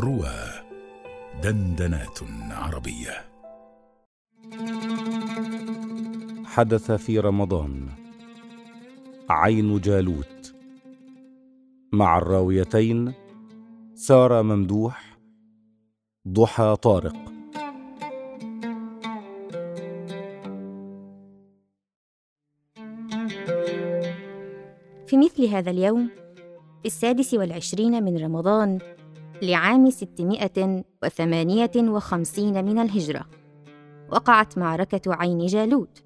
روى دندنات عربية. حدث في رمضان عين جالوت مع الراويتين سارة ممدوح ضحى طارق. في مثل هذا اليوم في السادس والعشرين من رمضان لعام ستمائة وثمانية وخمسين من الهجرة وقعت معركة عين جالوت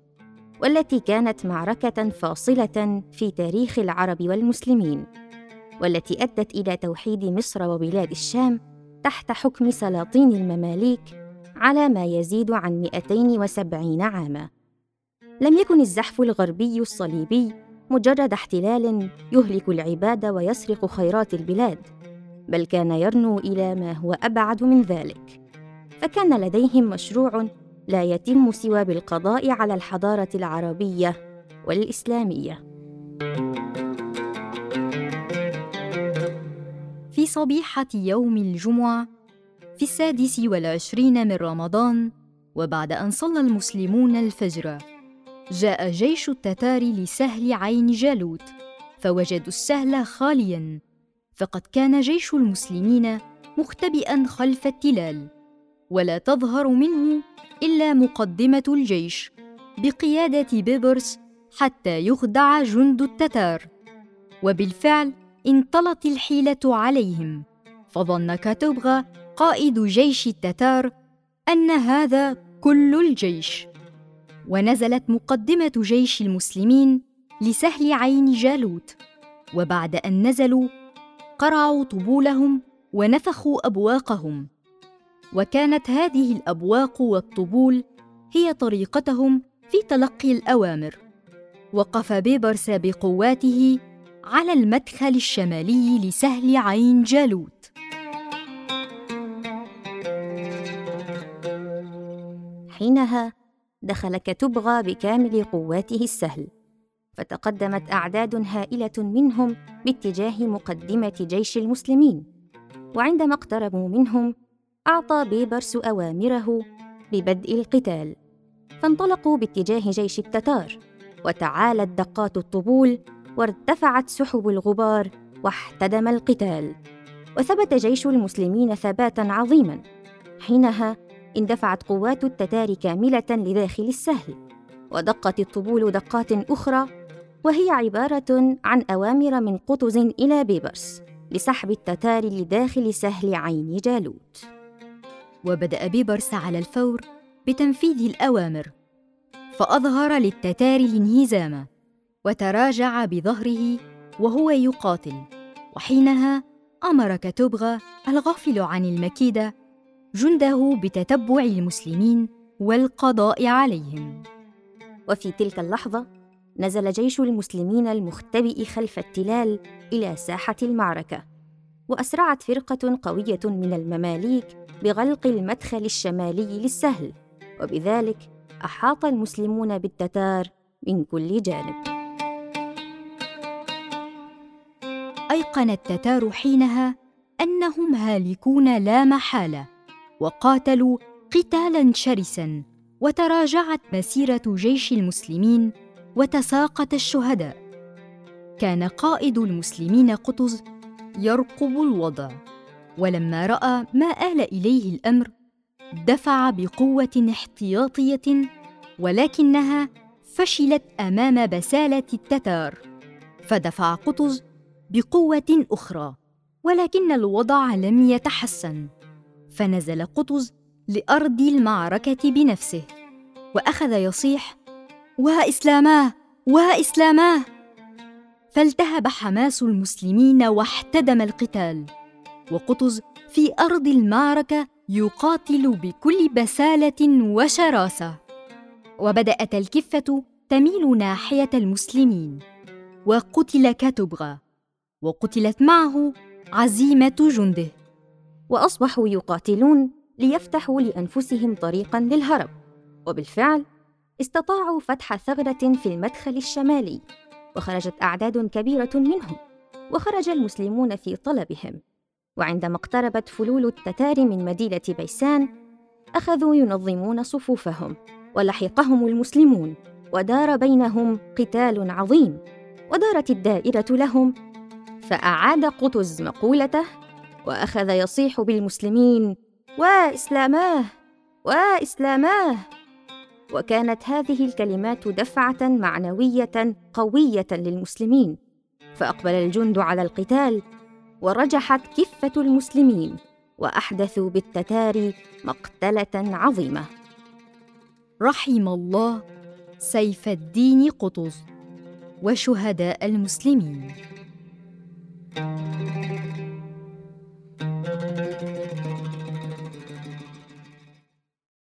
والتي كانت معركة فاصلة في تاريخ العرب والمسلمين والتي أدت إلى توحيد مصر وبلاد الشام تحت حكم سلاطين المماليك على ما يزيد عن 270 عاماً. لم يكن الزحف الغربي الصليبي مجرد احتلال يهلك العباد ويسرق خيرات البلاد بل كان يرنو إلى ما هو أبعد من ذلك. فكان لديهم مشروع لا يتم سوى بالقضاء على الحضارة العربية والإسلامية. في صبيحة يوم الجمعة في السادس والعشرين من رمضان وبعد أن صلى المسلمون الفجر جاء جيش التتار لسهل عين جالوت فوجدوا السهل خاليا. فقد كان جيش المسلمين مختبئا خلف التلال ولا تظهر منه إلا مقدمة الجيش بقيادة بيبرس حتى يخدع جند التتار. وبالفعل انطلت الحيلة عليهم فظن كاتوبغا قائد جيش التتار أن هذا كل الجيش. ونزلت مقدمة جيش المسلمين لسهل عين جالوت وبعد أن نزلوا قرعوا طبولهم ونفخوا أبواقهم. وكانت هذه الأبواق والطبول هي طريقتهم في تلقي الأوامر. وقف بيبرس بقواته على المدخل الشمالي لسهل عين جالوت. حينها دخل كتبغى بكامل قواته السهل. فتقدمت أعداد هائلة منهم باتجاه مقدمة جيش المسلمين. وعندما اقتربوا منهم أعطى بيبرس أوامره ببدء القتال. فانطلقوا باتجاه جيش التتار وتعالت دقات الطبول وارتفعت سحب الغبار واحتدم القتال. وثبت جيش المسلمين ثباتا عظيما. حينها اندفعت قوات التتار كاملة لداخل السهل ودقت الطبول دقات أخرى وهي عبارة عن أوامر من قطز إلى بيبرس لسحب التتار لداخل سهل عين جالوت. وبدأ بيبرس على الفور بتنفيذ الأوامر. فأظهر للتتار الانهزام وتراجع بظهره وهو يقاتل وحينها أمر كتبغى الغافل عن المكيدة جنده بتتبع المسلمين والقضاء عليهم. وفي تلك اللحظة نزل جيش المسلمين المختبئ خلف التلال إلى ساحة المعركة وأسرعت فرقة قوية من المماليك بغلق المدخل الشمالي للسهل وبذلك أحاط المسلمون بالتتار من كل جانب. أيقن التتار حينها أنهم هالكون لا محالة وقاتلوا قتالا شرسا وتراجعت مسيرة جيش المسلمين وتساقط الشهداء. كان قائد المسلمين قطز يرقب الوضع ولما رأى ما آل إليه الأمر دفع بقوة احتياطية ولكنها فشلت أمام بسالة التتار. فدفع قطز بقوة أخرى ولكن الوضع لم يتحسن. فنزل قطز لأرض المعركة بنفسه وأخذ يصيح واسلاماه واسلاماه فالتهب حماس المسلمين واحتدم القتال وقطز في أرض المعركة يقاتل بكل بسالة وشراسة. وبدأت الكفة تميل ناحية المسلمين وقتل كتبغى وقتلت معه عزيمة جنده. وأصبحوا يقاتلون ليفتحوا لأنفسهم طريقا للهرب وبالفعل استطاعوا فتح ثغرة في المدخل الشمالي وخرجت أعداد كبيرة منهم وخرج المسلمون في طلبهم. وعندما اقتربت فلول التتار من مدينة بيسان أخذوا ينظمون صفوفهم ولحقهم المسلمون ودار بينهم قتال عظيم ودارت الدائرة لهم. فأعاد قطز مقولته وأخذ يصيح بالمسلمين وإسلاماه! وإسلاماه! وكانت هذه الكلمات دفعة معنوية قوية للمسلمين. فأقبل الجند على القتال ورجحت كفة المسلمين وأحدثوا بالتتار مقتلة عظيمة. رحم الله سيف الدين قطز وشهداء المسلمين.